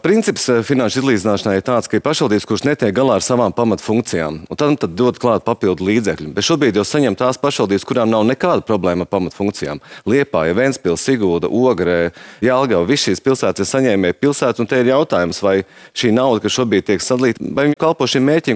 Princips eh, finanšu izlīdzināšanai ir tāds, ka ir pašvaldības, kuras netiek galā ar savām pamatfunkcijām, un tam nu, tad dod klāt papildu līdzekļu. Bet šobrīd jau saņem tās pašvaldības, kurām nav nekāda problēma ar pamatfunkcijām. Liepāja, Ventspils, Sigūda, Ogrē, Jālgava, visas šīs pilsētas ir saņēmēji pilsētas, un te ir jautājums, vai šī nauda, kas šobrīd tiek sadalīta, vai viņi kalpo šim mērķim,